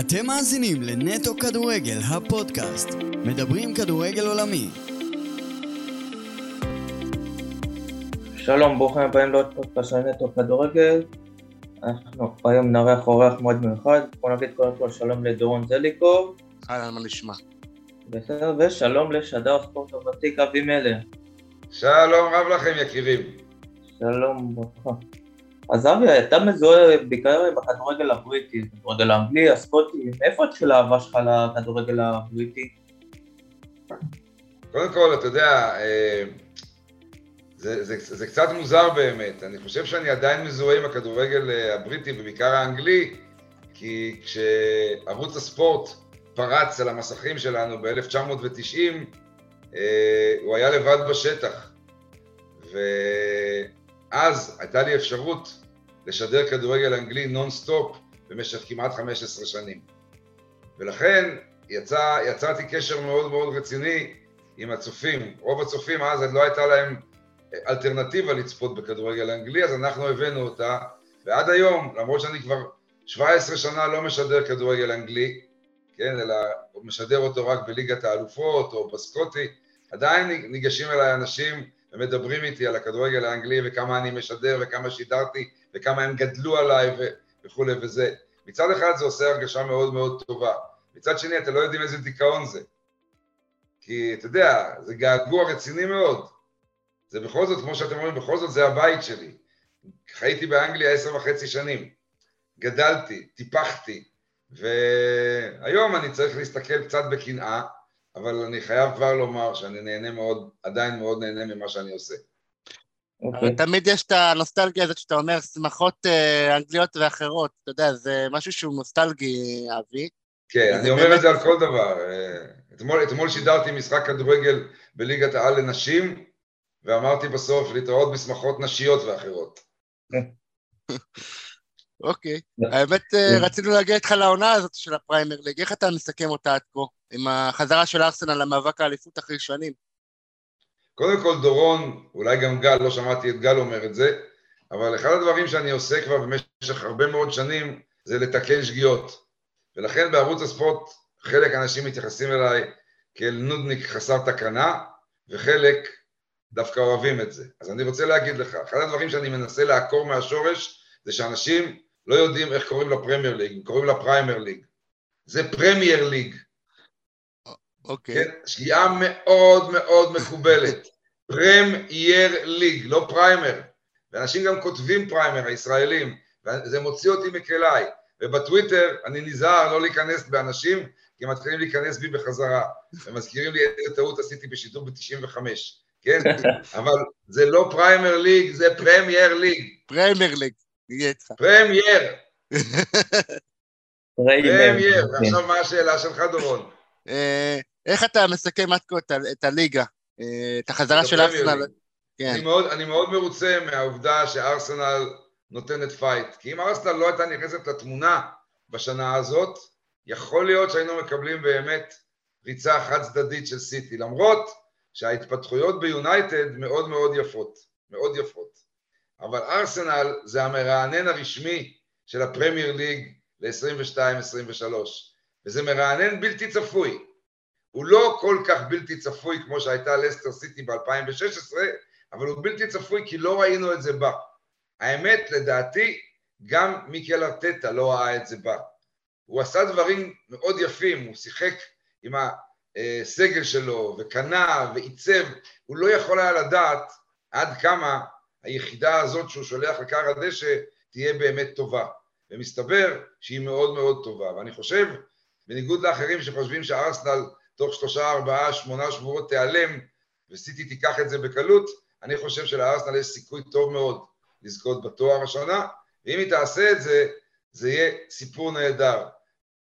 אתם מאזינים לנטו כדורגל, הפודקאסט. מדברים כדורגל עולמי. שלום, ברוכים הבאים לעוד פודקאסט של נטו כדורגל. אנחנו היום נארח אורח מאוד מיוחד. בוא נגיד קודם כל שלום לדורון זליקוב. אהלן, מה נשמע? בסדר, ושלום לשדר ספורט הוותיק אבי מלר. שלום רב לכם יקירים. שלום, ברכה. אז אבי, אתה מזוהה בעיקר בכדורגל הבריטי, בכדורגל האנגלי, הסקוטי, מאיפה התחילה האהבה שלך לכדורגל הבריטי? קודם כל, אתה יודע, אה, זה, זה, זה קצת מוזר באמת. אני חושב שאני עדיין מזוהה עם הכדורגל אה, הבריטי ובעיקר האנגלי, כי כשערוץ הספורט פרץ על המסכים שלנו ב-1990, אה, הוא היה לבד בשטח. ואז הייתה לי אפשרות לשדר כדורגל אנגלי נונסטופ במשך כמעט 15 שנים. ולכן יצא, יצרתי קשר מאוד מאוד רציני עם הצופים. רוב הצופים אז לא הייתה להם אלטרנטיבה לצפות בכדורגל אנגלי, אז אנחנו הבאנו אותה, ועד היום, למרות שאני כבר 17 שנה לא משדר כדורגל אנגלי, כן, אלא משדר אותו רק בליגת האלופות או בסקוטי, עדיין ניגשים אליי אנשים ומדברים איתי על הכדורגל האנגלי וכמה אני משדר וכמה שידרתי וכמה הם גדלו עליי ו- וכולי וזה. מצד אחד זה עושה הרגשה מאוד מאוד טובה, מצד שני אתם לא יודעים איזה דיכאון זה. כי אתה יודע, זה געגוע רציני מאוד. זה בכל זאת, כמו שאתם אומרים, בכל זאת זה הבית שלי. חייתי באנגליה עשר וחצי שנים. גדלתי, טיפחתי, והיום אני צריך להסתכל קצת בקנאה, אבל אני חייב כבר לומר שאני נהנה מאוד, עדיין מאוד נהנה ממה שאני עושה. אבל תמיד יש את הנוסטלגיה הזאת שאתה אומר, שמחות אה, אנגליות ואחרות, אתה יודע, זה משהו שהוא נוסטלגי, אבי. כן, אני אומר את זה על כל דבר. אה, אתמול, אתמול שידרתי משחק כדורגל בליגת העל לנשים, ואמרתי בסוף להתראות בשמחות נשיות ואחרות. אוקיי. האמת, אה, רצינו להגיע איתך לעונה הזאת של הפריימר ליג, איך אתה מסכם אותה עד כה, עם החזרה של ארסנל למאבק האליפות אחרי שנים? קודם כל דורון, אולי גם גל, לא שמעתי את גל אומר את זה, אבל אחד הדברים שאני עושה כבר במשך הרבה מאוד שנים זה לתקן שגיאות. ולכן בערוץ הספורט חלק אנשים מתייחסים אליי כאל נודניק חסר תקנה, וחלק דווקא אוהבים את זה. אז אני רוצה להגיד לך, אחד הדברים שאני מנסה לעקור מהשורש זה שאנשים לא יודעים איך קוראים לפרמייר ליג, קוראים לה פריימר ליג. זה פרמייר ליג. אוקיי. כן? שגיאה מאוד מאוד מקובלת. פרמייר ליג, לא פריימר. ואנשים גם כותבים פריימר, הישראלים, וזה מוציא אותי מכליי. ובטוויטר אני נזהר לא להיכנס באנשים, כי הם מתחילים להיכנס בי בחזרה. ומזכירים לי איזה טעות עשיתי בשידור ב-95, כן? אבל זה לא פריימר ליג, זה פרמייר ליג. פרמייר ליג, נהיה איתך. פרמייר. פרמייר. כן. ועכשיו מה השאלה שלך, דורון? אה, איך אתה מסכם עד כה את הליגה? אה, את החזרה של ארסנל? כן. אני מאוד, אני מאוד מרוצה מהעובדה שארסנל נותנת פייט. כי אם ארסנל לא הייתה נכנסת לתמונה בשנה הזאת, יכול להיות שהיינו מקבלים באמת ריצה חד צדדית של סיטי. למרות שההתפתחויות ביונייטד מאוד מאוד יפות. מאוד יפות. אבל ארסנל זה המרענן הרשמי של הפרמייר ליג ל-22-23. וזה מרענן בלתי צפוי. הוא לא כל כך בלתי צפוי כמו שהייתה לסטר סיטי ב-2016, אבל הוא בלתי צפוי כי לא ראינו את זה בא. האמת, לדעתי, גם מיקל ארטטה לא ראה את זה בא. הוא עשה דברים מאוד יפים, הוא שיחק עם הסגל שלו, וקנה, ועיצב, הוא לא יכול היה לדעת עד כמה היחידה הזאת שהוא שולח לקר הדשא תהיה באמת טובה. ומסתבר שהיא מאוד מאוד טובה. ואני חושב, בניגוד לאחרים שחושבים שארסנל תוך שלושה, ארבעה, שמונה שבועות תיעלם, וסיטי תיקח את זה בקלות, אני חושב שלארסנל יש סיכוי טוב מאוד לזכות בתואר השנה, ואם היא תעשה את זה, זה יהיה סיפור נהדר.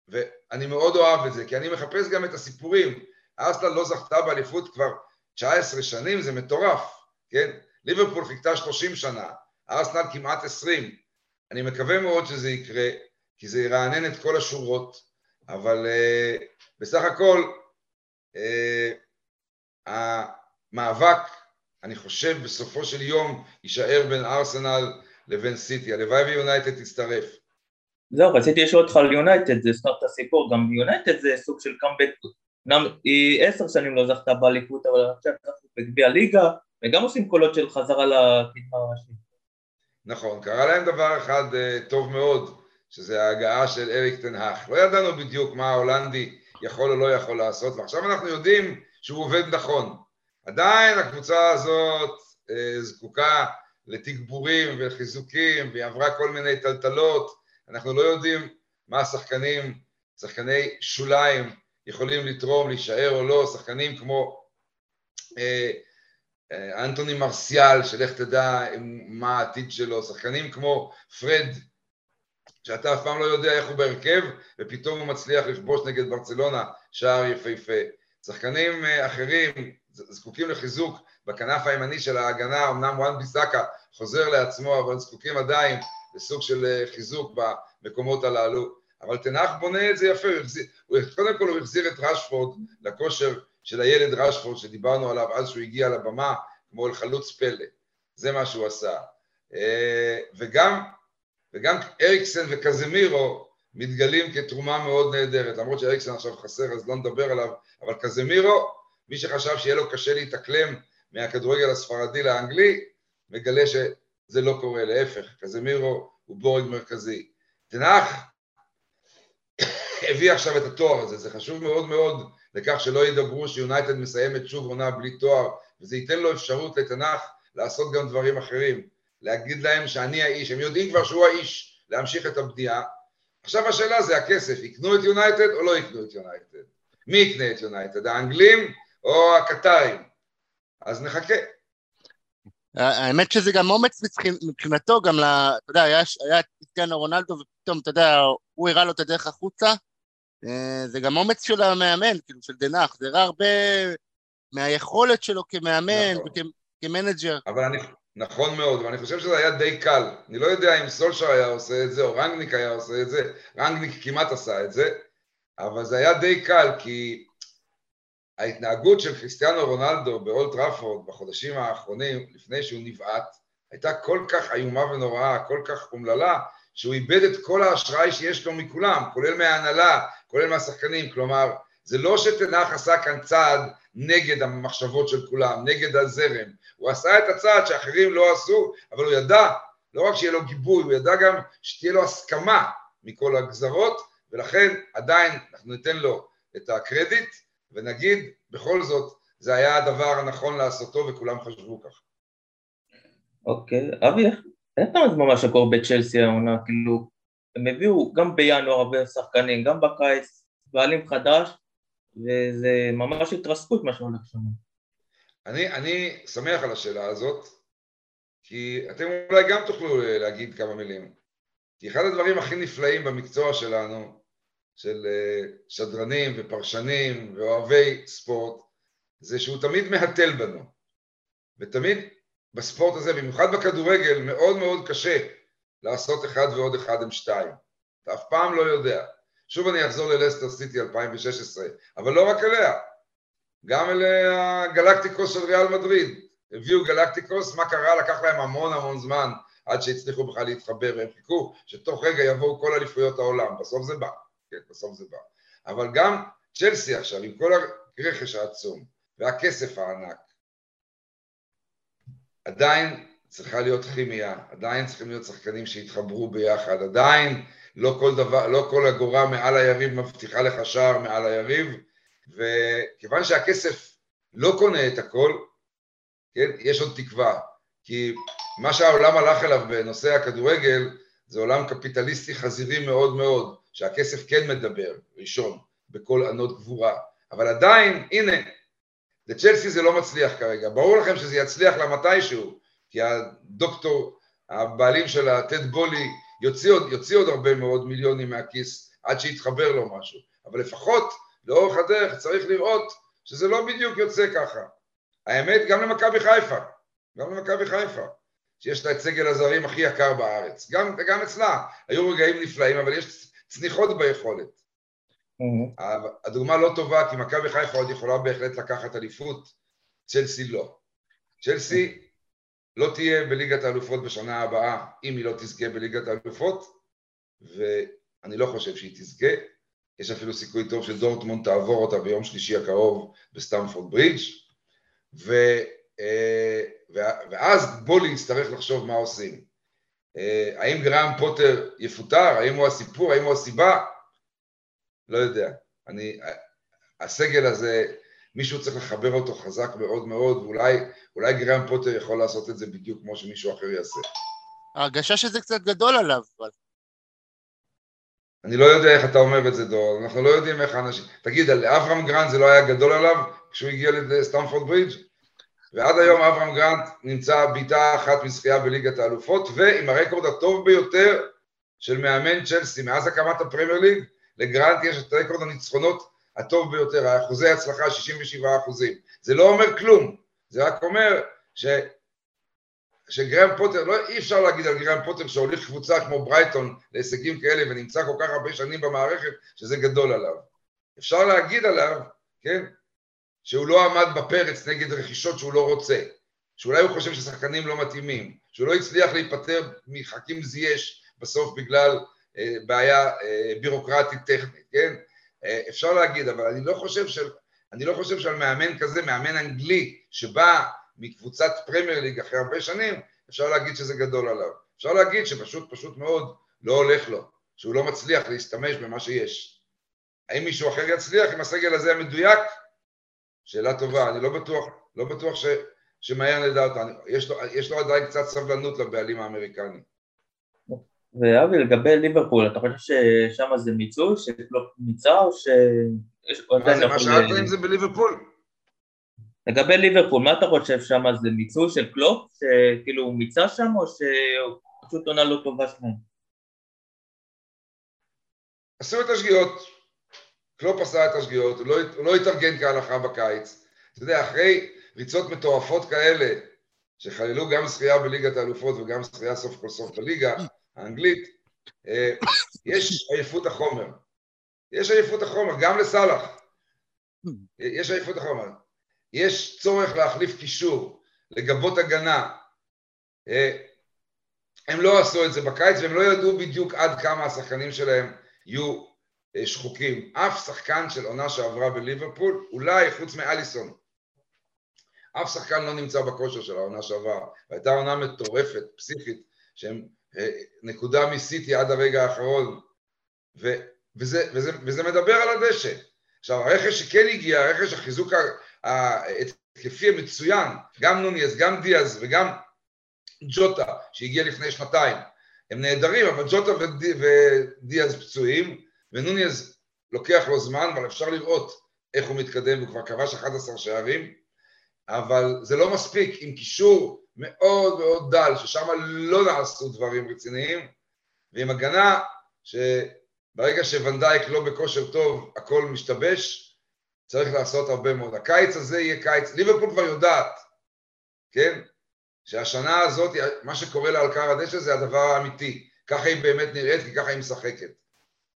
ואני מאוד אוהב את זה, כי אני מחפש גם את הסיפורים. ארסנל לא זכתה באליפות כבר 19 שנים, זה מטורף, כן? ליברפול חיכתה 30 שנה, ארסנל כמעט 20. אני מקווה מאוד שזה יקרה, כי זה ירענן את כל השורות, אבל אה, בסך הכל אה, המאבק, אני חושב, בסופו של יום יישאר בין ארסנל לבין סיטי. הלוואי ויונייטד תצטרף. זהו, רציתי לשאול אותך על יונייטד, זה סתם את הסיפור, גם יונייטד זה סוג של קאמבק, היא עשר שנים לא זכתה באליפות, אבל עכשיו זכתה בגביע ליגה, וגם עושים קולות של חזרה לקדמה הראשית. נכון, קרה להם דבר אחד uh, טוב מאוד, שזה ההגעה של אריק תנהך. לא ידענו בדיוק מה ההולנדי יכול או לא יכול לעשות, ועכשיו אנחנו יודעים שהוא עובד נכון. עדיין הקבוצה הזאת uh, זקוקה לתגבורים וחיזוקים, והיא עברה כל מיני טלטלות, אנחנו לא יודעים מה השחקנים, שחקני שוליים, יכולים לתרום, להישאר או לא, שחקנים כמו אה, אה, אנטוני מרסיאל, שלך תדע מה העתיד שלו, שחקנים כמו פרד, שאתה אף פעם לא יודע איך הוא בהרכב, ופתאום הוא מצליח לכבוש נגד ברצלונה שער יפהפה. שחקנים אה, אחרים זקוקים לחיזוק בכנף הימני של ההגנה, אמנם וואן ביסאקה חוזר לעצמו, אבל זקוקים עדיין לסוג של אה, חיזוק במקומות הללו. אבל תנח בונה את זה יפה, הוא החזיר, קודם כל הוא החזיר את רשפורד לכושר של הילד רשפורד שדיברנו עליו אז שהוא הגיע לבמה, כמו אל חלוץ פלא, זה מה שהוא עשה. אה, וגם, וגם אריקסן וקזמירו מתגלים כתרומה מאוד נהדרת, למרות שאריקסן עכשיו חסר אז לא נדבר עליו, אבל קזמירו, מי שחשב שיהיה לו קשה להתאקלם מהכדורגל הספרדי לאנגלי, מגלה שזה לא קורה, להפך, קזמירו הוא בורג מרכזי. תנח הביא עכשיו את התואר הזה, זה חשוב מאוד מאוד לכך שלא ידברו שיונייטד מסיימת שוב עונה בלי תואר, וזה ייתן לו אפשרות לתנח לעשות גם דברים אחרים, להגיד להם שאני האיש, הם יודעים כבר שהוא האיש, להמשיך את הבנייה. עכשיו השאלה זה הכסף, יקנו את יונייטד או לא יקנו את יונייטד? מי יקנה את יונייטד, האנגלים או הקטרים? אז נחכה. האמת שזה גם אומץ מבחינתו, גם, אתה יודע, היה, את קריסטיאנו רונלדו ופתאום, אתה יודע, הוא הראה לו את הדרך החוצה, זה גם אומץ של המאמן, כאילו, של טן האח, זה הראה הרבה מהיכולת שלו כמאמן נכון. וכמנג'ר. אבל אני, נכון מאוד, ואני חושב שזה היה די קל. אני לא יודע אם סולשיאר היה עושה את זה, או רנגניק היה עושה את זה, רנגניק כמעט עשה את זה, אבל זה היה די קל, כי ההתנהגות של כריסטיאנו רונלדו באולט טראפורד בחודשים האחרונים, לפני שהוא נבעט, הייתה כל כך איומה ונוראה, כל כך אומללה, שהוא איבד את כל האשראי שיש לו מכולם, כולל מההנהלה, כולל מהשחקנים, כלומר, זה לא שתנח עשה כאן צעד נגד המחשבות של כולם, נגד הזרם, הוא עשה את הצעד שאחרים לא עשו, אבל הוא ידע, לא רק שיהיה לו גיבוי, הוא ידע גם שתהיה לו הסכמה מכל הגזרות, ולכן עדיין אנחנו ניתן לו את הקרדיט, ונגיד, בכל זאת, זה היה הדבר הנכון לעשותו וכולם חשבו כך. אוקיי, אבי, פעם זמן מה שקורה בצ'לסי העונה, כאילו, הם הביאו גם בינואר הרבה שחקנים, גם בקיץ, בעלים חדש, וזה ממש התרסקות מה שהולך שם. אני, אני שמח על השאלה הזאת, כי אתם אולי גם תוכלו להגיד כמה מילים. כי אחד הדברים הכי נפלאים במקצוע שלנו, של אה, שדרנים ופרשנים ואוהבי ספורט, זה שהוא תמיד מהתל בנו. ותמיד בספורט הזה, במיוחד בכדורגל, מאוד מאוד קשה לעשות אחד ועוד אחד עם שתיים. אתה אף פעם לא יודע. שוב אני אחזור ללסטר סיטי 2016, אבל לא רק אליה, גם אל הגלקטיקוס של ריאל מדריד. הביאו גלקטיקוס, מה קרה? לקח להם המון המון זמן עד שהצליחו בכלל להתחבר, והם חיכו שתוך רגע יבואו כל אליפויות העולם. בסוף זה בא, כן, בסוף זה בא. אבל גם צ'לסי עכשיו, עם כל הרכש העצום והכסף הענק, עדיין צריכה להיות כימיה, עדיין צריכים להיות שחקנים שיתחברו ביחד, עדיין לא כל דבר, לא כל אגורה מעל היריב מבטיחה לך שער מעל היריב, וכיוון שהכסף לא קונה את הכל, כן, יש עוד תקווה, כי מה שהעולם הלך אליו בנושא הכדורגל זה עולם קפיטליסטי חזירי מאוד מאוד, שהכסף כן מדבר ראשון בכל ענות גבורה, אבל עדיין, הנה, לצ'לסי זה לא מצליח כרגע, ברור לכם שזה יצליח לה מתישהו, כי הדוקטור, הבעלים של הטד בולי, יוציא עוד, יוציא עוד הרבה מאוד מיליונים מהכיס עד שיתחבר לו משהו, אבל לפחות לאורך הדרך צריך לראות שזה לא בדיוק יוצא ככה. האמת, גם למכבי חיפה, גם למכבי חיפה, שיש לה את סגל הזרים הכי יקר בארץ, גם, גם אצלה, היו רגעים נפלאים, אבל יש צניחות ביכולת. Mm-hmm. הדוגמה לא טובה, כי מכבי חיפה עוד יכולה בהחלט לקחת אליפות, צ'לסי לא. צ'לסי לא תהיה בליגת האלופות בשנה הבאה, אם היא לא תזכה בליגת האלופות, אני לא חושב שהיא תזכה, יש אפילו סיכוי טוב שדורטמונד תעבור אותה ביום שלישי הקרוב בסטמפורד ברידג' ו, אה, ואז בולי יצטרך לחשוב מה עושים. אה, האם גראם פוטר יפוטר? האם הוא הסיפור? האם הוא הסיבה? לא יודע. אני, הסגל הזה, מישהו צריך לחבר אותו חזק מאוד מאוד, ואולי גראם פוטר יכול לעשות את זה בדיוק כמו שמישהו אחר יעשה. ההרגשה שזה קצת גדול עליו, אבל... אני לא יודע איך אתה אומר את זה, דור, אנחנו לא יודעים איך האנשים... תגיד, על אברהם גרנט זה לא היה גדול עליו כשהוא הגיע לסטמפורד ברידג'? ועד היום אברהם גרנט נמצא בעיטה אחת מזכייה בליגת האלופות, ועם הרקורד הטוב ביותר של מאמן צ'לסי מאז הקמת הפרמייר ליג, לגרנט יש את רקורד הניצחונות הטוב ביותר, אחוזי הצלחה 67 אחוזים. זה לא אומר כלום, זה רק אומר ש... שגרם פוטר, לא, אי אפשר להגיד על גרם פוטר שהוליך קבוצה כמו ברייטון להישגים כאלה ונמצא כל כך הרבה שנים במערכת, שזה גדול עליו. אפשר להגיד עליו, כן, שהוא לא עמד בפרץ נגד רכישות שהוא לא רוצה, שאולי הוא חושב ששחקנים לא מתאימים, שהוא לא הצליח להיפטר מחכים זייש בסוף בגלל אה, בעיה אה, בירוקרטית טכנית, כן? אה, אפשר להגיד, אבל אני לא חושב של... אני לא חושב שעל מאמן כזה, מאמן אנגלי, שבא מקבוצת פרמייר ליג אחרי הרבה שנים, אפשר להגיד שזה גדול עליו. אפשר להגיד שפשוט, פשוט מאוד לא הולך לו, שהוא לא מצליח להשתמש במה שיש. האם מישהו אחר יצליח עם הסגל הזה המדויק? שאלה טובה, אני לא בטוח, לא בטוח ש, שמהר נדע אותה, יש יש לו עדיין קצת סבלנות לבעלים האמריקני. ואבי, לגבי ליברפול, אתה חושב ששם זה מיצוי, שקלופ מיצה, או ש... מה זה, מה שאלת אם זה בליברפול? לגבי ליברפול, מה אתה חושב שם, זה מיצוי של קלופ, שכאילו הוא מיצה שם, או שפשוט עונה לא טובה שלהם? עשו את השגיאות, קלופ עשה את השגיאות, הוא לא, הוא לא התארגן כהלכה בקיץ. אתה יודע, אחרי ריצות מטורפות כאלה, שכללו גם זכייה בליגת האלופות וגם זכייה סוף כל סוף בליגה האנגלית, אה, יש עייפות החומר. יש עייפות החומר, גם לסאלח. יש עייפות החומר. יש צורך להחליף קישור, לגבות הגנה. אה, הם לא עשו את זה בקיץ והם לא ידעו בדיוק עד כמה השחקנים שלהם יהיו אה, שחוקים. אף שחקן של עונה שעברה בליברפול, אולי חוץ מאליסון. אף שחקן לא נמצא בכושר של העונה שעברה. והייתה עונה מטורפת, פסיכית, שהם נקודה מסיטי עד הרגע האחרון. ו, וזה, וזה, וזה מדבר על הדשא. עכשיו, הרכש שכן הגיע, הרכש החיזוק ההתקפי המצוין, גם נוניס, גם דיאז וגם ג'וטה, שהגיע לפני שנתיים, הם נהדרים, אבל ג'וטה ודיאז פצועים, ונוניז לוקח לו זמן, אבל אפשר לראות איך הוא מתקדם, הוא כבר כבש 11 שערים, אבל זה לא מספיק עם קישור מאוד מאוד דל, ששם לא נעשו דברים רציניים, ועם הגנה שברגע שוונדייק לא בכושר טוב, הכל משתבש, צריך לעשות הרבה מאוד. הקיץ הזה יהיה קיץ, ליברפול כבר יודעת, כן? שהשנה הזאת, מה שקורה לה על קר הדשא זה הדבר האמיתי. ככה היא באמת נראית, כי ככה היא משחקת.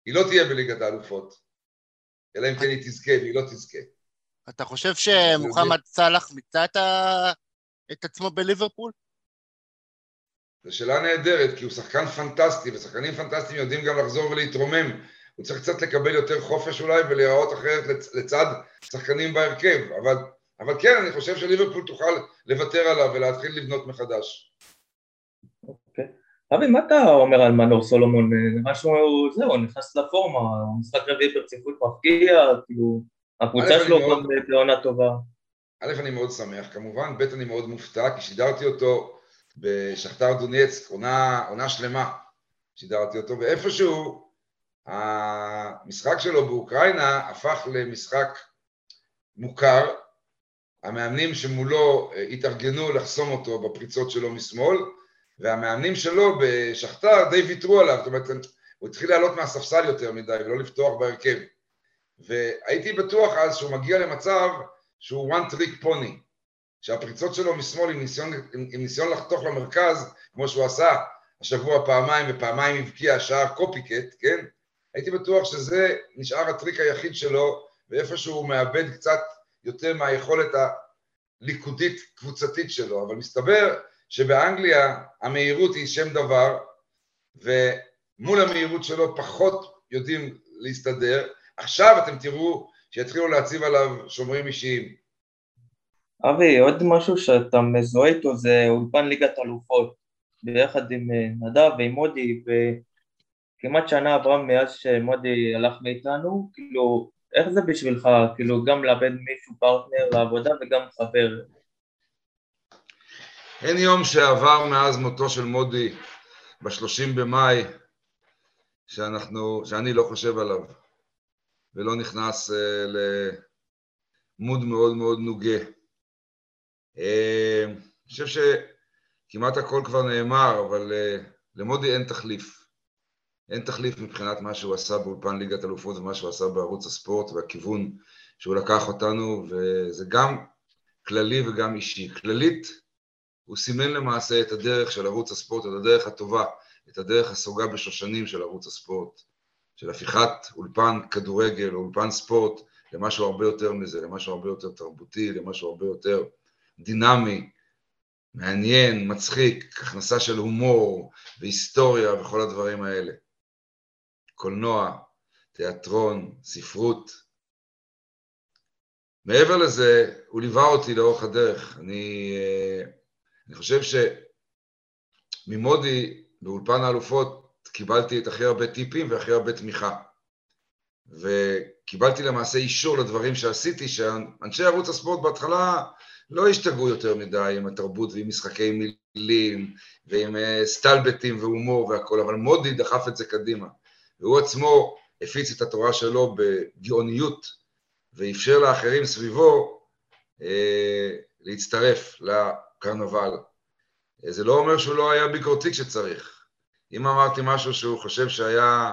היא לא תהיה בליגת האלופות, אלא אם כן היא תזכה, והיא לא תזכה. אתה חושב שמוחמד סאלח מיצה את, ה... את עצמו בליברפול? זו שאלה נהדרת, כי הוא שחקן פנטסטי, ושחקנים פנטסטיים יודעים גם לחזור ולהתרומם. הוא צריך קצת לקבל יותר חופש אולי ולהיראות אחרת לצד שחקנים בהרכב, אבל, אבל כן, אני חושב שליברפול תוכל לוותר עליו ולהתחיל לבנות מחדש. אוקיי. אבי, מה אתה אומר על מנור סולומון? נראה שהוא, זהו, נכנס לפורמה, משחק רביעי ברציפות מפקיע, כאילו, הקבוצה שלו גם בעונה טובה. א', אני מאוד שמח כמובן, ב', אני מאוד מופתע, כי שידרתי אותו בשכתר דונייצק, עונה, עונה שלמה שידרתי אותו, ואיפשהו המשחק שלו באוקראינה הפך למשחק מוכר, המאמנים שמולו אה, התארגנו לחסום אותו בפריצות שלו משמאל, והמאמנים שלו בשכתר די ויתרו עליו, זאת אומרת, הוא התחיל לעלות מהספסל יותר מדי ולא לפתוח בהרכב. והייתי בטוח אז שהוא מגיע למצב שהוא one trick pony, שהפריצות שלו משמאל עם ניסיון, עם, עם ניסיון לחתוך למרכז, כמו שהוא עשה השבוע פעמיים ופעמיים הבקיע שער קופיקט, כן? הייתי בטוח שזה נשאר הטריק היחיד שלו, ואיפשהו הוא מאבד קצת יותר מהיכולת הליכודית קבוצתית שלו, אבל מסתבר שבאנגליה המהירות היא שם דבר, ומול המהירות שלו פחות יודעים להסתדר. עכשיו אתם תראו שיתחילו להציב עליו שומרים אישיים. אבי, עוד משהו שאתה מזוהה איתו זה אולפן ליגת אלופות, ביחד עם אה, נדב ועם מודי, וכמעט שנה עברה מאז שמודי הלך מאיתנו, כאילו, איך זה בשבילך, כאילו, גם לאבד מישהו פרטנר לעבודה וגם חבר? אין יום שעבר מאז מותו של מודי ב-30 במאי שאנחנו, שאני לא חושב עליו ולא נכנס uh, למוד מאוד מאוד נוגה. Uh, אני חושב שכמעט הכל כבר נאמר, אבל uh, למודי אין תחליף. אין תחליף מבחינת מה שהוא עשה באולפן ליגת אלופות ומה שהוא עשה בערוץ הספורט והכיוון שהוא לקח אותנו, וזה גם כללי וגם אישי. כללית, הוא סימן למעשה את הדרך של ערוץ הספורט, את הדרך הטובה, את הדרך הסוגה בשושנים של ערוץ הספורט, של הפיכת אולפן כדורגל או אולפן ספורט למשהו הרבה יותר מזה, למשהו הרבה יותר תרבותי, למשהו הרבה יותר דינמי, מעניין, מצחיק, הכנסה של הומור והיסטוריה וכל הדברים האלה. קולנוע, תיאטרון, ספרות. מעבר לזה, הוא ליווה אותי לאורך הדרך. אני, אה, אני חושב שממודי, באולפן האלופות, קיבלתי את הכי הרבה טיפים והכי הרבה תמיכה. וקיבלתי למעשה אישור לדברים שעשיתי, שאנשי ערוץ הספורט בהתחלה לא השתגעו יותר מדי עם התרבות ועם משחקי מילים ועם אה, סטלבטים והומור והכל, אבל מודי דחף את זה קדימה. והוא עצמו הפיץ את התורה שלו בגאוניות ואפשר לאחרים סביבו אה, להצטרף לקרנבל. אה, זה לא אומר שהוא לא היה ביקורתי כשצריך. אם אמרתי משהו שהוא חושב שהיה,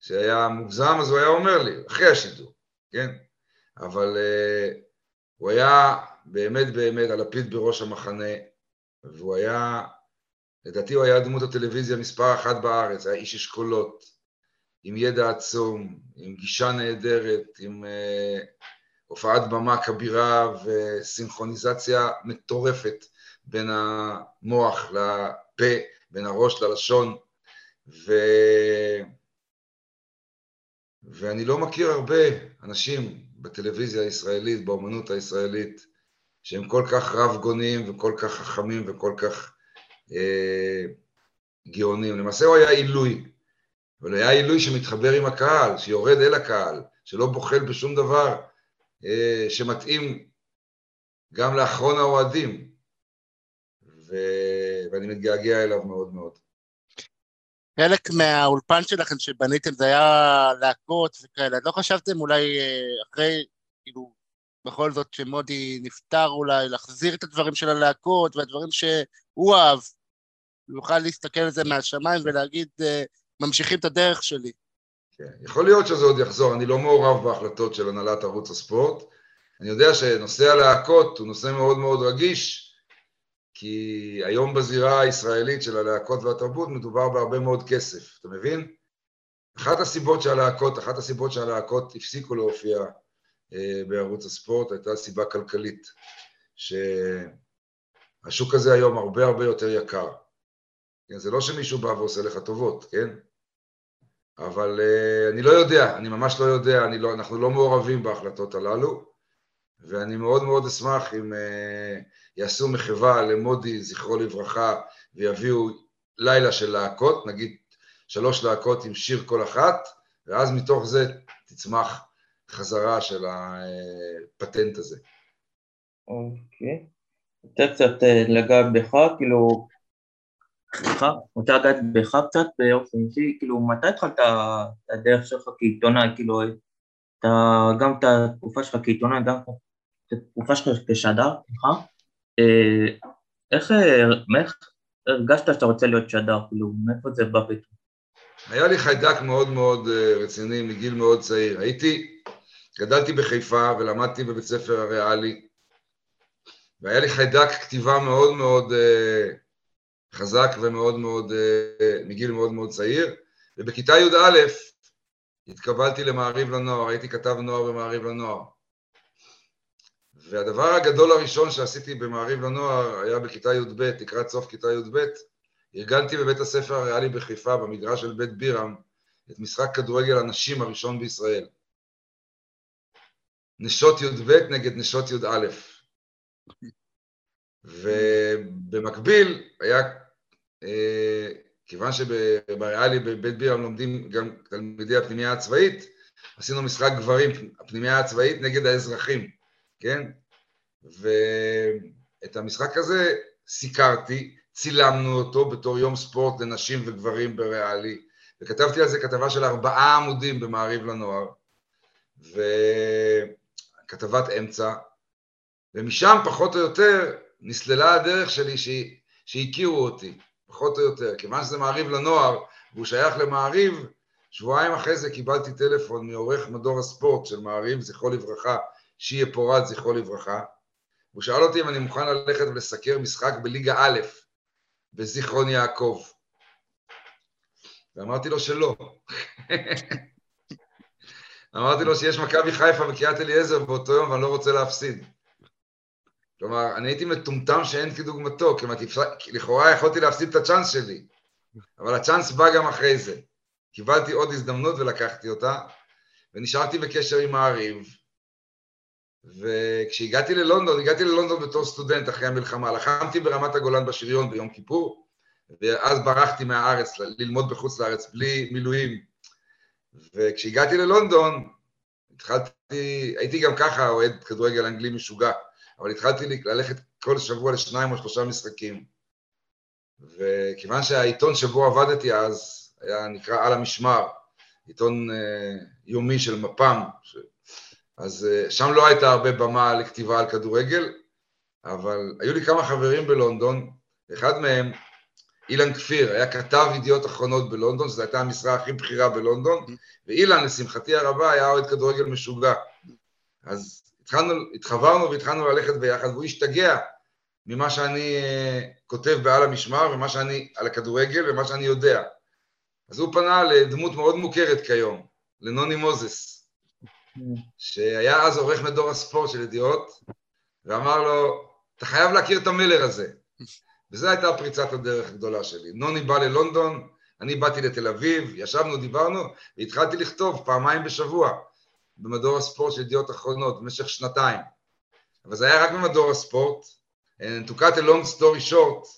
שהיה מוגזם, אז הוא היה אומר לי, אחרי השידור, כן? אבל אה, הוא היה באמת באמת הלפיד בראש המחנה, והוא היה, לדעתי הוא היה דמות הטלוויזיה מספר אחת בארץ, היה איש אשכולות, עם ידע עצום, עם גישה נהדרת, עם uh, הופעת במה כבירה וסינכרוניזציה מטורפת בין המוח לפה, בין הראש ללשון, ו... ואני לא מכיר הרבה אנשים בטלוויזיה הישראלית, באומנות הישראלית, שהם כל כך רב גוניים וכל כך חכמים וכל כך אה, גאונים. למעשה הוא היה עילוי, אבל היה עילוי שמתחבר עם הקהל, שיורד אל הקהל, שלא בוחל בשום דבר אה, שמתאים גם לאחרון האוהדים, ו... ואני מתגעגע אליו מאוד מאוד. חלק מהאולפן שלכם שבניתם זה היה להקות וכאלה, לא חשבתם אולי אה, אחרי, כאילו, בכל זאת שמודי נפטר אולי, להחזיר את הדברים של הלהקות והדברים שהוא אהב, יוכל להסתכל על זה מהשמיים ולהגיד, אה, ממשיכים את הדרך שלי. כן, יכול להיות שזה עוד יחזור, אני לא מעורב בהחלטות של הנהלת ערוץ הספורט. אני יודע שנושא הלהקות הוא נושא מאוד מאוד רגיש, כי היום בזירה הישראלית של הלהקות והתרבות מדובר בהרבה מאוד כסף, אתה מבין? אחת הסיבות שהלהקות, אחת הסיבות שהלהקות הפסיקו להופיע אה, בערוץ הספורט הייתה סיבה כלכלית, שהשוק הזה היום הרבה הרבה יותר יקר. כן, זה לא שמישהו בא ועושה לך טובות, כן? אבל uh, אני לא יודע, אני ממש לא יודע, לא, אנחנו לא מעורבים בהחלטות הללו, ואני מאוד מאוד אשמח אם uh, יעשו מחווה למודי, זכרו לברכה, ויביאו לילה של להקות, נגיד שלוש להקות עם שיר כל אחת, ואז מתוך זה תצמח חזרה של הפטנט הזה. אוקיי. יותר קצת אה, לגעת בך, כאילו, סליחה, רוצה לגעת בך קצת באופן אישי, כאילו מתי התחלת את הדרך שלך כעיתונאי, כאילו אתה, גם את התקופה שלך כעיתונאי, גם את התקופה שלך כשדר, סליחה, איך, איך הרגשת שאתה רוצה להיות שדר, כאילו מאיפה זה בא פתאום? היה לי חיידק מאוד מאוד אה, רציני מגיל מאוד צעיר. הייתי, גדלתי בחיפה ולמדתי בבית ספר הריאלי, והיה לי חיידק כתיבה מאוד מאוד חזק ומאוד מאוד, אה, מגיל מאוד מאוד צעיר, ובכיתה י"א התקבלתי למעריב לנוער, הייתי כתב נוער במעריב לנוער. והדבר הגדול הראשון שעשיתי במעריב לנוער היה בכיתה י"ב, לקראת סוף כיתה י"ב, ארגנתי בבית הספר הריאלי בחיפה, במגרש של בית בירם, את משחק כדורגל הנשים הראשון בישראל. נשות י"ב נגד נשות י"א. ובמקביל היה, אה, כיוון שבריאלי בבית בירם לומדים גם תלמידי הפנימייה הצבאית, עשינו משחק גברים, הפנימייה הצבאית נגד האזרחים, כן? ואת המשחק הזה סיקרתי, צילמנו אותו בתור יום ספורט לנשים וגברים בריאלי, וכתבתי על זה כתבה של ארבעה עמודים במעריב לנוער, וכתבת אמצע, ומשם פחות או יותר נסללה הדרך שלי שהכירו אותי, פחות או יותר. כיוון שזה מעריב לנוער והוא שייך למעריב, שבועיים אחרי זה קיבלתי טלפון מעורך מדור הספורט של מעריב, זכרו לברכה, שיהיה פורת, זכרו לברכה. הוא שאל אותי אם אני מוכן ללכת ולסקר משחק בליגה א', בזיכרון יעקב. ואמרתי לו שלא. אמרתי לו שיש מכבי חיפה וקריית אליעזר באותו יום ואני לא רוצה להפסיד. כלומר, אני הייתי מטומטם שאין כדוגמתו, כלומר, לכאורה יכולתי להפסיד את הצ'אנס שלי, אבל הצ'אנס בא גם אחרי זה. קיבלתי עוד הזדמנות ולקחתי אותה, ונשארתי בקשר עם מעריב, וכשהגעתי ללונדון, הגעתי ללונדון בתור סטודנט אחרי המלחמה, לחמתי ברמת הגולן בשריון ביום כיפור, ואז ברחתי מהארץ ללמוד בחוץ לארץ בלי מילואים. וכשהגעתי ללונדון, התחלתי, הייתי גם ככה אוהד כדורגל אנגלי משוגע, אבל התחלתי ללכת כל שבוע לשניים או שלושה משחקים. וכיוון שהעיתון שבו עבדתי אז היה נקרא על המשמר, עיתון uh, יומי של מפ"ם. אז uh, שם לא הייתה הרבה במה לכתיבה על כדורגל, אבל היו לי כמה חברים בלונדון, אחד מהם, אילן כפיר, היה כתב ידיעות אחרונות בלונדון, שזו הייתה המשרה הכי בכירה בלונדון, ואילן, לשמחתי הרבה, היה אוהד כדורגל משוגע. אז התחלנו, התחברנו והתחלנו ללכת ביחד, והוא השתגע ממה שאני uh, כותב בעל המשמר, ומה שאני, על הכדורגל, ומה שאני יודע. אז הוא פנה לדמות מאוד מוכרת כיום, לנוני מוזס, שהיה אז עורך מדור הספורט של ידיעות, ואמר לו, אתה חייב להכיר את המלר הזה. וזו הייתה פריצת הדרך הגדולה שלי. נוני בא ללונדון, אני באתי לתל אביב, ישבנו, דיברנו, והתחלתי לכתוב פעמיים בשבוע במדור הספורט של ידיעות אחרונות במשך שנתיים. אבל זה היה רק במדור הספורט. And to cut a long story short,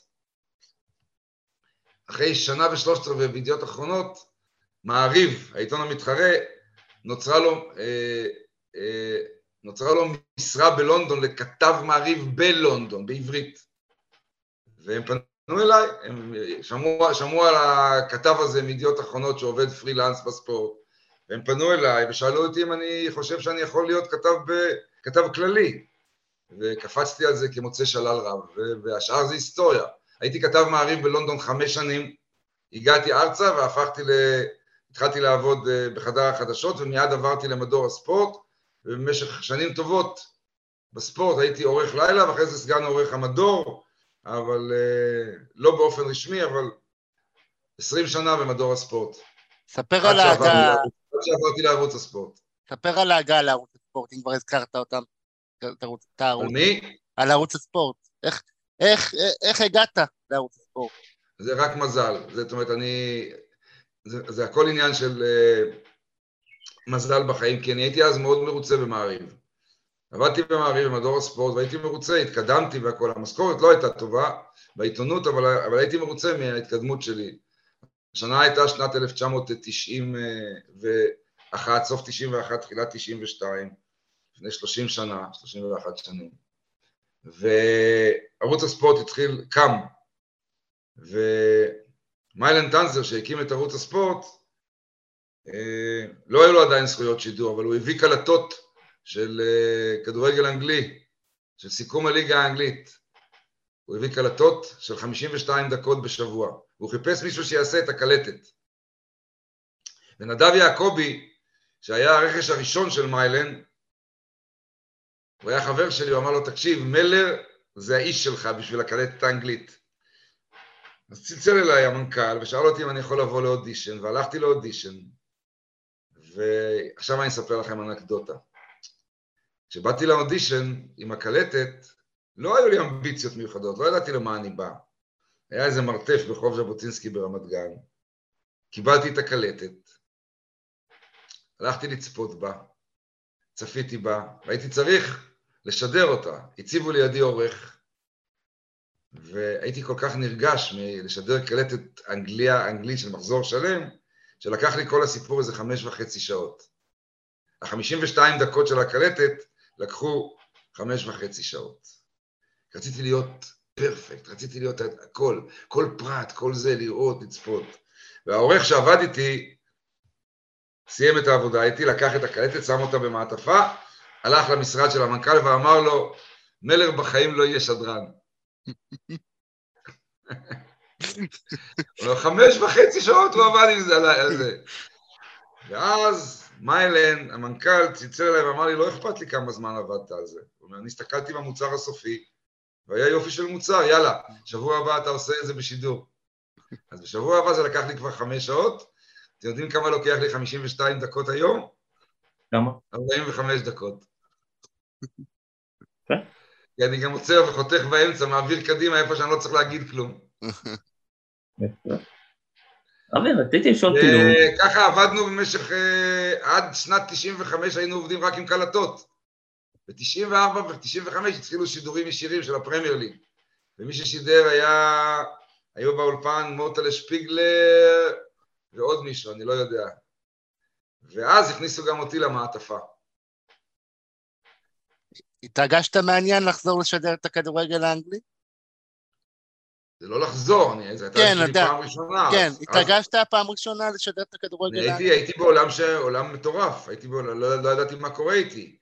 אחרי שנה ושלושת רבעי בידיעות אחרונות, מעריב, העיתון המתחרה, נוצרה לו, אה, אה, נוצרה לו משרה בלונדון לכתב מעריב בלונדון, בעברית. והם פנו אליי, הם שמעו, שמעו על הכתב הזה מידיעות אחרונות שעובד פרילנס בספורט, והם פנו אליי ושאלו אותי אם אני חושב שאני יכול להיות כתב, ב, כתב כללי. וקפצתי על זה כמוצא שלל רב, והשאר זה היסטוריה. הייתי כתב מעריב בלונדון חמש שנים, הגעתי ארצה והפכתי. התחלתי לעבוד אה, בחדר החדשות ומיד עברתי למדור הספורט, ובמשך שנים טובות בספורט הייתי עורך לילה ואחרי זה סגן עורך המדור, אבל אה, לא באופן רשמי, אבל עשרים שנה במדור הספורט. ספר על ההגעה... עד שעברתי לערוץ הספורט. ספר על ההגעה לערוץ הספורט, אם כבר הזכרת אותם. על מי? על ערוץ הספורט. איך, איך, איך הגעת לערוץ הספורט? זה רק מזל. זאת אומרת, אני... זה, זה הכל עניין של uh, מזל בחיים, כי אני הייתי אז מאוד מרוצה במעריב. עבדתי במעריב במדור הספורט והייתי מרוצה, התקדמתי והכל. המשכורת לא הייתה טובה בעיתונות, אבל, אבל הייתי מרוצה מההתקדמות שלי. השנה הייתה שנת 1991, סוף 91, תחילת 92, לפני 30 שנה, 31 שנים. וערוץ הספורט התחיל, קם, ומיילן טנזר שהקים את ערוץ הספורט, אה, לא היו לו עדיין זכויות שידור, אבל הוא הביא קלטות של אה, כדורגל אנגלי, של סיכום הליגה האנגלית. הוא הביא קלטות של 52 דקות בשבוע, והוא חיפש מישהו שיעשה את הקלטת. ונדב יעקבי, שהיה הרכש הראשון של מיילן, הוא היה חבר שלי, הוא אמר לו, תקשיב, מלר זה האיש שלך בשביל לקלט את האנגלית. אז צלצל אליי המנכ"ל ושאל אותי אם אני יכול לבוא לאודישן, והלכתי לאודישן, ועכשיו אני אספר לכם אנקדוטה. כשבאתי לאודישן עם הקלטת, לא היו לי אמביציות מיוחדות, לא ידעתי למה אני בא. היה איזה מרתף ברחוב ז'בוטינסקי ברמת גן. קיבלתי את הקלטת, הלכתי לצפות בה, צפיתי בה, והייתי צריך לשדר אותה. הציבו לידי עורך, והייתי כל כך נרגש מלשדר קלטת אנגליה, אנגלית של מחזור שלם, שלקח לי כל הסיפור איזה חמש וחצי שעות. החמישים ושתיים דקות של הקלטת לקחו חמש וחצי שעות. רציתי להיות פרפקט, רציתי להיות הכל, כל פרט, כל זה, לראות, לצפות. והעורך שעבד איתי, סיים את העבודה איתי, לקח את הקלטת, שם אותה במעטפה, הלך למשרד של המנכ"ל ואמר לו, מלר בחיים לא יהיה שדרן. חמש וחצי שעות הוא עבד עם זה על זה. ואז מיילן, המנכ"ל, צלצל אליי ואמר לי, לא אכפת לי כמה זמן עבדת על זה. הוא אומר, אני הסתכלתי במוצר הסופי, והיה יופי של מוצר, יאללה, שבוע הבא אתה עושה את זה בשידור. אז בשבוע הבא זה לקח לי כבר חמש שעות. אתם יודעים כמה לוקח לי 52 דקות היום? כמה? 45 דקות. כי אני גם עוצר וחותך באמצע, מעביר קדימה איפה שאני לא צריך להגיד כלום. אבי, רציתי לשאול כאילו... ככה עבדנו במשך, אה, עד שנת 95 היינו עובדים רק עם קלטות. ב-94 וב-95 התחילו שידורים ישירים של הפרמייר ליג. ומי ששידר היה, היו באולפן מוטלה שפיגלר ועוד מישהו, אני לא יודע. ואז הכניסו גם אותי למעטפה. התרגשת מעניין לחזור לשדר את הכדורגל האנגלי? זה לא לחזור, אני, זו הייתה כן, שלי פעם ראשונה. כן, אז- התרגשת פעם ראשונה לשדר את הכדורגל האנגלי? הייתי, הייתי בעולם ש... עולם מטורף, הייתי בעולם, לא, לא ידעתי מה קורה איתי.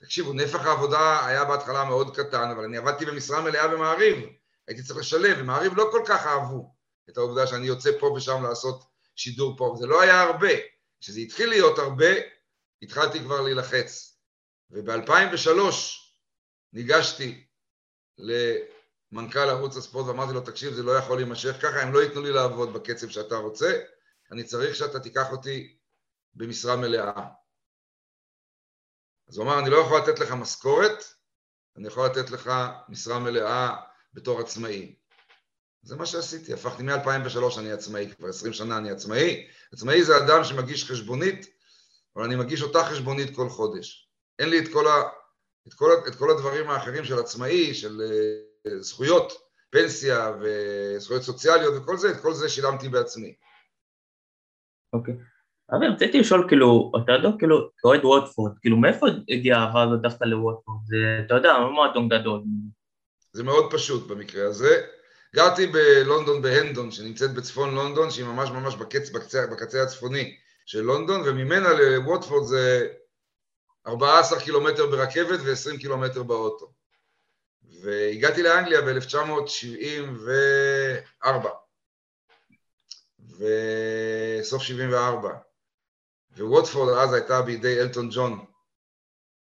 תקשיבו, נפח העבודה היה בהתחלה מאוד קטן, אבל אני עבדתי במשרה מלאה במעריב, הייתי צריך לשלב, ומעריב לא כל כך אהבו את העובדה שאני יוצא פה ושם לעשות שידור פה, זה לא היה הרבה. כשזה התחיל להיות הרבה, התחלתי כבר להילחץ. וב-2003 ניגשתי למנכ"ל ערוץ הספורט ואמרתי לו, תקשיב, זה לא יכול להימשך ככה, הם לא ייתנו לי לעבוד בקצב שאתה רוצה, אני צריך שאתה תיקח אותי במשרה מלאה. אז הוא אמר, אני לא יכול לתת לך משכורת, אני יכול לתת לך משרה מלאה בתור עצמאי. זה מה שעשיתי, הפכתי מ-2003 אני עצמאי, כבר 20 שנה אני עצמאי. עצמאי זה אדם שמגיש חשבונית, אבל אני מגיש אותה חשבונית כל חודש. אין לי את כל, ה, את כל, את כל הדברים האחרים של עצמאי, של אה, זכויות, פנסיה וזכויות סוציאליות וכל זה, את כל זה שילמתי בעצמי. אוקיי. אבי, רציתי לשאול, כאילו, אתה יודע, כאילו, כאוהד ווטפורד, כאילו, מאיפה הגיעה האהבה הזאת דווקא לווטפורד? זה, אתה יודע, מועדון גדול. זה מאוד פשוט במקרה הזה. גרתי בלונדון בהנדון, שנמצאת בצפון לונדון, שהיא ממש ממש בקצ, בקצה, בקצה הצפוני של לונדון, וממנה לווטפורד זה 14 קילומטר ברכבת ו-20 קילומטר באוטו. והגעתי לאנגליה ב-1974, וסוף 74. וווטפורד אז הייתה בידי אלטון ג'ון,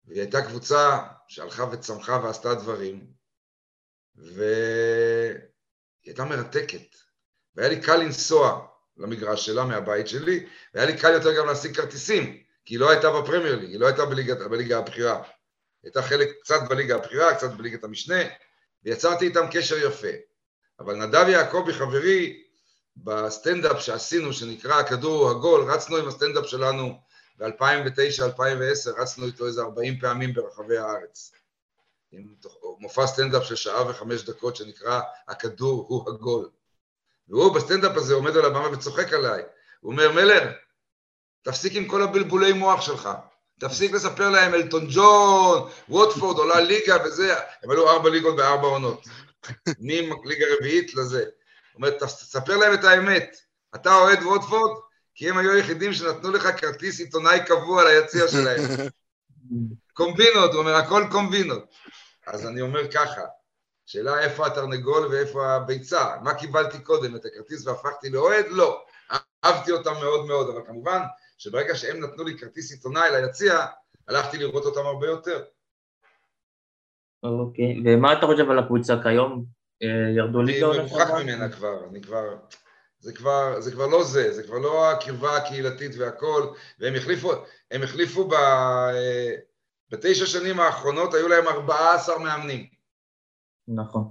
והיא הייתה קבוצה שהלכה וצמחה ועשתה דברים, והיא הייתה מרתקת. והיה לי קל לנסוע למגרש שלה מהבית שלי, והיה לי קל יותר גם להשיג כרטיסים, כי היא לא הייתה בפרמייר ליג, היא לא הייתה בליגה, בליגה הבכירה. הייתה חלק קצת בליגה הבכירה, קצת בליגת המשנה, ויצרתי איתם קשר יפה. אבל נדב יעקבי, חברי, בסטנדאפ שעשינו, שנקרא הכדור הגול, רצנו עם הסטנדאפ שלנו ב-2009-2010, רצנו איתו איזה 40 פעמים ברחבי הארץ. עם מופע סטנדאפ של שעה וחמש דקות שנקרא הכדור הוא הגול. והוא בסטנדאפ הזה עומד על הבמה וצוחק עליי. הוא אומר, מלר, תפסיק עם כל הבלבולי מוח שלך. תפסיק לספר להם אלטון ג'ון, ווטפורד עולה ליגה וזה, הם עלו ארבע ליגות בארבע עונות. מליגה רביעית לזה. הוא אומר, תספר להם את האמת. אתה אוהד ווטפורד? כי הם היו היחידים שנתנו לך כרטיס עיתונאי קבוע ליציע שלהם. קומבינות, הוא אומר, הכל קומבינות. אז אני אומר ככה, שאלה איפה התרנגול ואיפה הביצה, מה קיבלתי קודם, את הכרטיס והפכתי לאוהד? לא. אהבתי אותם מאוד מאוד, אבל כמובן שברגע שהם נתנו לי כרטיס עיתונאי ליציע, הלכתי לראות אותם הרבה יותר. אוקיי, ומה אתה חושב על הקבוצה כיום? אה, ירדו אני ליגה עונה מרוחק? ממנה כבר, אני כבר... זה כבר, זה כבר לא זה, זה כבר לא הקרבה הקהילתית והכל, והם החליפו, הם החליפו ב... אה, בתשע שנים האחרונות, היו להם 14 מאמנים. נכון.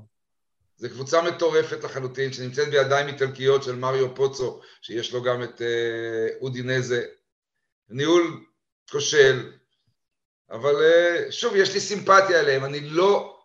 זו קבוצה מטורפת לחלוטין, שנמצאת בידיים איטלקיות של מריו פוצו, שיש לו גם את אה, אודי נזה. ניהול כושל, אבל אה, שוב, יש לי סימפתיה אליהם, אני לא,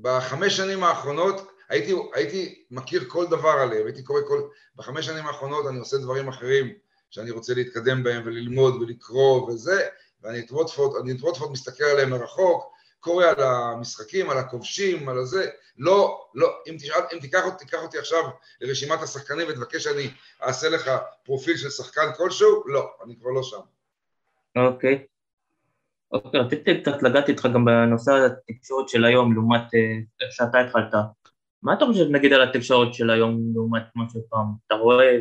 בחמש שנים האחרונות הייתי, הייתי מכיר כל דבר עליהם, הייתי קורא כל, בחמש שנים האחרונות אני עושה דברים אחרים שאני רוצה להתקדם בהם וללמוד ולקרוא וזה, ואני את ווטפורד, אני את ווטפורד מסתכל עליהם מרחוק, קורא על המשחקים, על הכובשים, על הזה, לא, לא, אם, תשאל, אם תיקח, אותי, תיקח אותי עכשיו לרשימת השחקנים ותבקש שאני אעשה לך פרופיל של שחקן כלשהו, לא, אני כבר לא שם. אוקיי. אוקיי, רציתי קצת לגעת איתך גם בנושא התקשורת של היום לעומת אה, איך שאתה התחלת. מה אתה חושב נגיד על התקשורת של היום לעומת מה פעם? אתה רואה,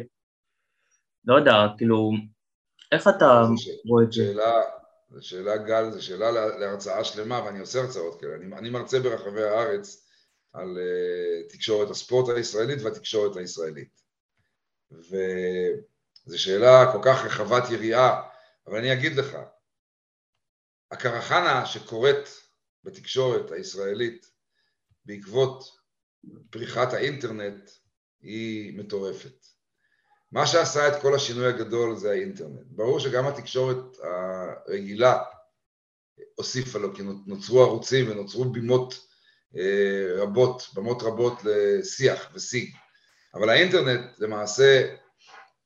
לא יודע, כאילו, איך אתה רואה את זה? שאלה, זו שאלה גל, זו שאלה להרצאה שלמה, ואני עושה הרצאות כאלה. אני, אני מרצה ברחבי הארץ על uh, תקשורת הספורט הישראלית והתקשורת הישראלית. וזו שאלה כל כך רחבת יריעה, אבל אני אגיד לך, הקרחנה שקורית בתקשורת הישראלית בעקבות פריחת האינטרנט היא מטורפת. מה שעשה את כל השינוי הגדול זה האינטרנט. ברור שגם התקשורת הרגילה הוסיפה לו, כי נוצרו ערוצים ונוצרו בימות אה, רבות, במות רבות לשיח ושיג. אבל האינטרנט למעשה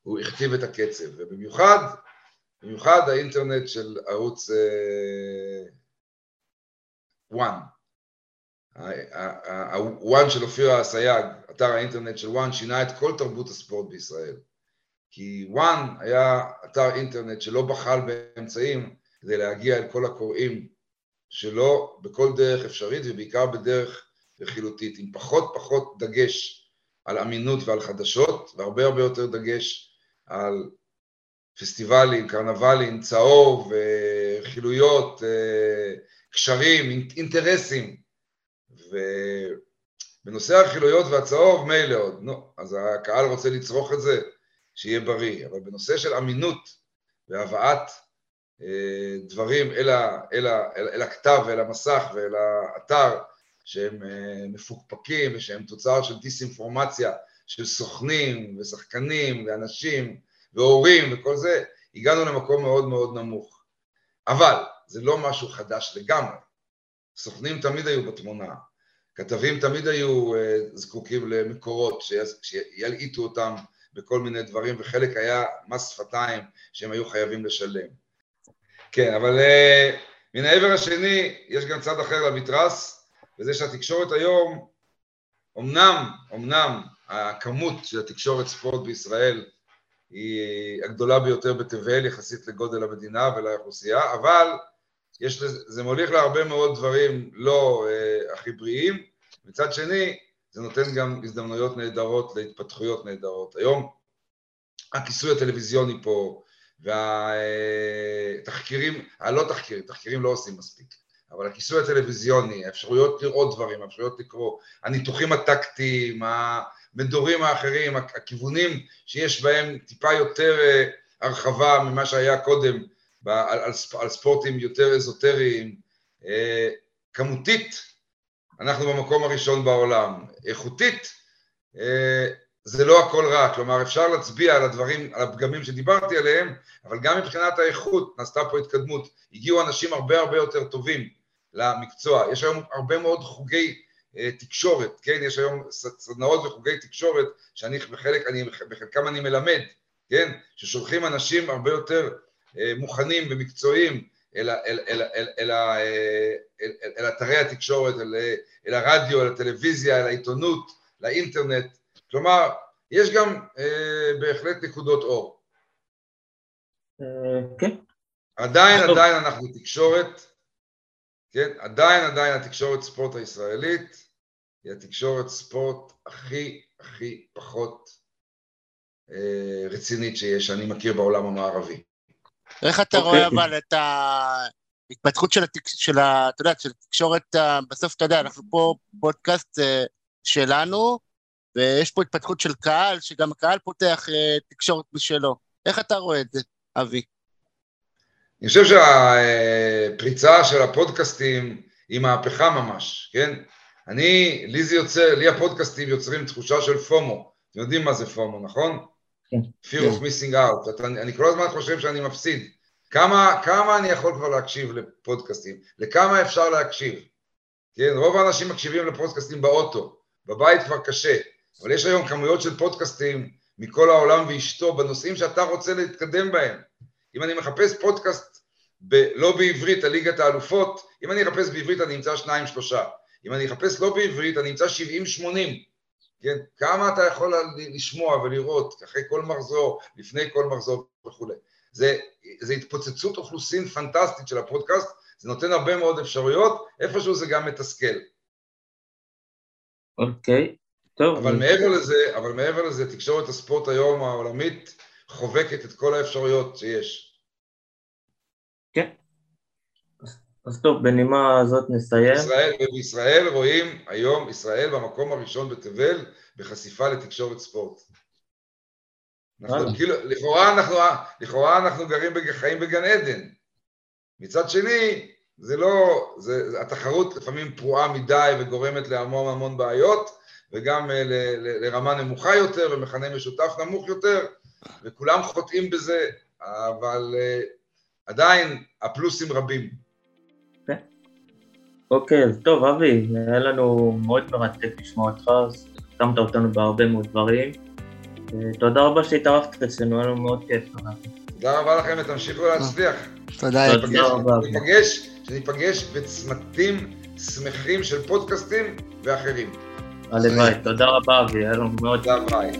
הוא הכתיב את הקצב, ובמיוחד, במיוחד האינטרנט של ערוץ וואן. הוואן של אופירה אסייג, אתר האינטרנט של וואן, שינה את כל תרבות הספורט בישראל. כי וואן היה אתר אינטרנט שלא בחל באמצעים כדי להגיע אל כל הקוראים שלו בכל דרך אפשרית ובעיקר בדרך רכילותית, עם פחות פחות דגש על אמינות ועל חדשות והרבה הרבה יותר דגש על פסטיבלים, קרנבלים, צהוב, רכילויות, קשרים, אינטרסים. ובנושא הרכילויות והצהוב מילא עוד, נו, אז הקהל רוצה לצרוך את זה שיהיה בריא, אבל בנושא של אמינות והבאת אה, דברים אל, ה, אל, ה, אל, אל הכתב ואל המסך ואל האתר שהם אה, מפוקפקים ושהם תוצר של דיסאינפורמציה של סוכנים ושחקנים ואנשים והורים וכל זה, הגענו למקום מאוד מאוד נמוך. אבל זה לא משהו חדש לגמרי. סוכנים תמיד היו בתמונה, כתבים תמיד היו אה, זקוקים למקורות שילעיטו אותם בכל מיני דברים, וחלק היה מס שפתיים שהם היו חייבים לשלם. כן, אבל uh, מן העבר השני, יש גם צד אחר למתרס, וזה שהתקשורת היום, אמנם, אמנם הכמות של התקשורת ספורט בישראל היא הגדולה ביותר בתבל יחסית לגודל המדינה ולאוכלוסייה, אבל יש לזה, זה מוליך להרבה מאוד דברים לא uh, הכי בריאים, מצד שני, זה נותן גם הזדמנויות נהדרות להתפתחויות נהדרות. היום הכיסוי הטלוויזיוני פה והתחקירים, הלא תחקירים, תחקירים לא עושים מספיק, אבל הכיסוי הטלוויזיוני, האפשרויות לראות דברים, האפשרויות לקרוא, הניתוחים הטקטיים, המדורים האחרים, הכיוונים שיש בהם טיפה יותר אה, הרחבה ממה שהיה קודם על ספורטים יותר אזוטריים, אה, כמותית אנחנו במקום הראשון בעולם. איכותית, אה, זה לא הכל רע, כלומר אפשר להצביע על הדברים, על הפגמים שדיברתי עליהם, אבל גם מבחינת האיכות נעשתה פה התקדמות, הגיעו אנשים הרבה הרבה יותר טובים למקצוע, יש היום הרבה מאוד חוגי אה, תקשורת, כן, יש היום סדנאות וחוגי תקשורת שאני בחלק, אני, בחלקם אני מלמד, כן, ששולחים אנשים הרבה יותר אה, מוכנים ומקצועיים אל, אתרי התקשורת, אל, אל הרדיו, אל הטלוויזיה, אל העיתונות, לאינטרנט. כלומר, יש גם אה, בהחלט נקודות אור. אה, כן. עדיין, עדיין אנחנו תקשורת, כן? עדיין, עדיין התקשורת ספורט הישראלית היא התקשורת ספורט הכי הכי פחות אה, רצינית שיש, שאני מכיר בעולם המערבי. איך אתה רואה אוקיי. אבל את ההתפתחות של, התק... של ה... אתה יודע, של התקשורת, בסוף אתה יודע, אנחנו פה פודקאסט אה, שלנו, ויש פה התפתחות של קהל, שגם הקהל פותח אה, תקשורת בשלו. איך אתה רואה את זה, אבי? אני חושב שהפריצה של הפודקאסטים היא מהפכה ממש, כן? אני, לי זה יוצר, לי הפודקאסטים יוצרים תחושה של פומו. אתם יודעים מה זה פומו, נכון? כן. fear of missing out. אתה, אני כל הזמן חושב שאני מפסיד. כמה, כמה אני יכול כבר להקשיב לפודקאסטים? לכמה אפשר להקשיב? כן, רוב האנשים מקשיבים לפודקאסטים באוטו, בבית כבר קשה, אבל יש היום כמויות של פודקאסטים מכל העולם ואשתו בנושאים שאתה רוצה להתקדם בהם. אם אני מחפש פודקאסט ב, לא בעברית על ליגת האלופות, אם אני אחפש בעברית אני אמצא שניים שלושה, אם אני אחפש לא בעברית אני אמצא שבעים שמונים, כן? כמה אתה יכול לשמוע ולראות אחרי כל מחזור, לפני כל מחזור וכולי. זה, זה התפוצצות אוכלוסין פנטסטית של הפודקאסט, זה נותן הרבה מאוד אפשרויות, איפשהו זה גם מתסכל. אוקיי, טוב. אבל מעבר לזה, אבל מעבר לזה, תקשורת הספורט היום העולמית חובקת את כל האפשרויות שיש. כן. אז טוב, בנימה הזאת נסיים. ישראל, ובישראל רואים היום ישראל במקום הראשון בתבל בחשיפה לתקשורת ספורט. אנחנו, כאילו, לכאורה אנחנו, לכאורה אנחנו גרים, חיים בגן עדן. מצד שני, זה לא, זה, התחרות לפעמים פרועה מדי וגורמת להמון המון בעיות, וגם ל, ל, לרמה נמוכה יותר ומכנה משותף נמוך יותר, וכולם חוטאים בזה, אבל uh, עדיין הפלוסים רבים. אוקיי, אז טוב, אבי, היה לנו מאוד מרתק לשמוע אותך, הקמת אותנו בהרבה מאוד דברים. תודה רבה שהתארחת אצלנו, היה לנו מאוד כיף. תודה רבה לכם ותמשיכו להצליח. תודה רבה. שניפגש בצמתים שמחים של פודקאסטים ואחרים. הלוואי, תודה רבה אבי, היה לנו מאוד... תודה ביי.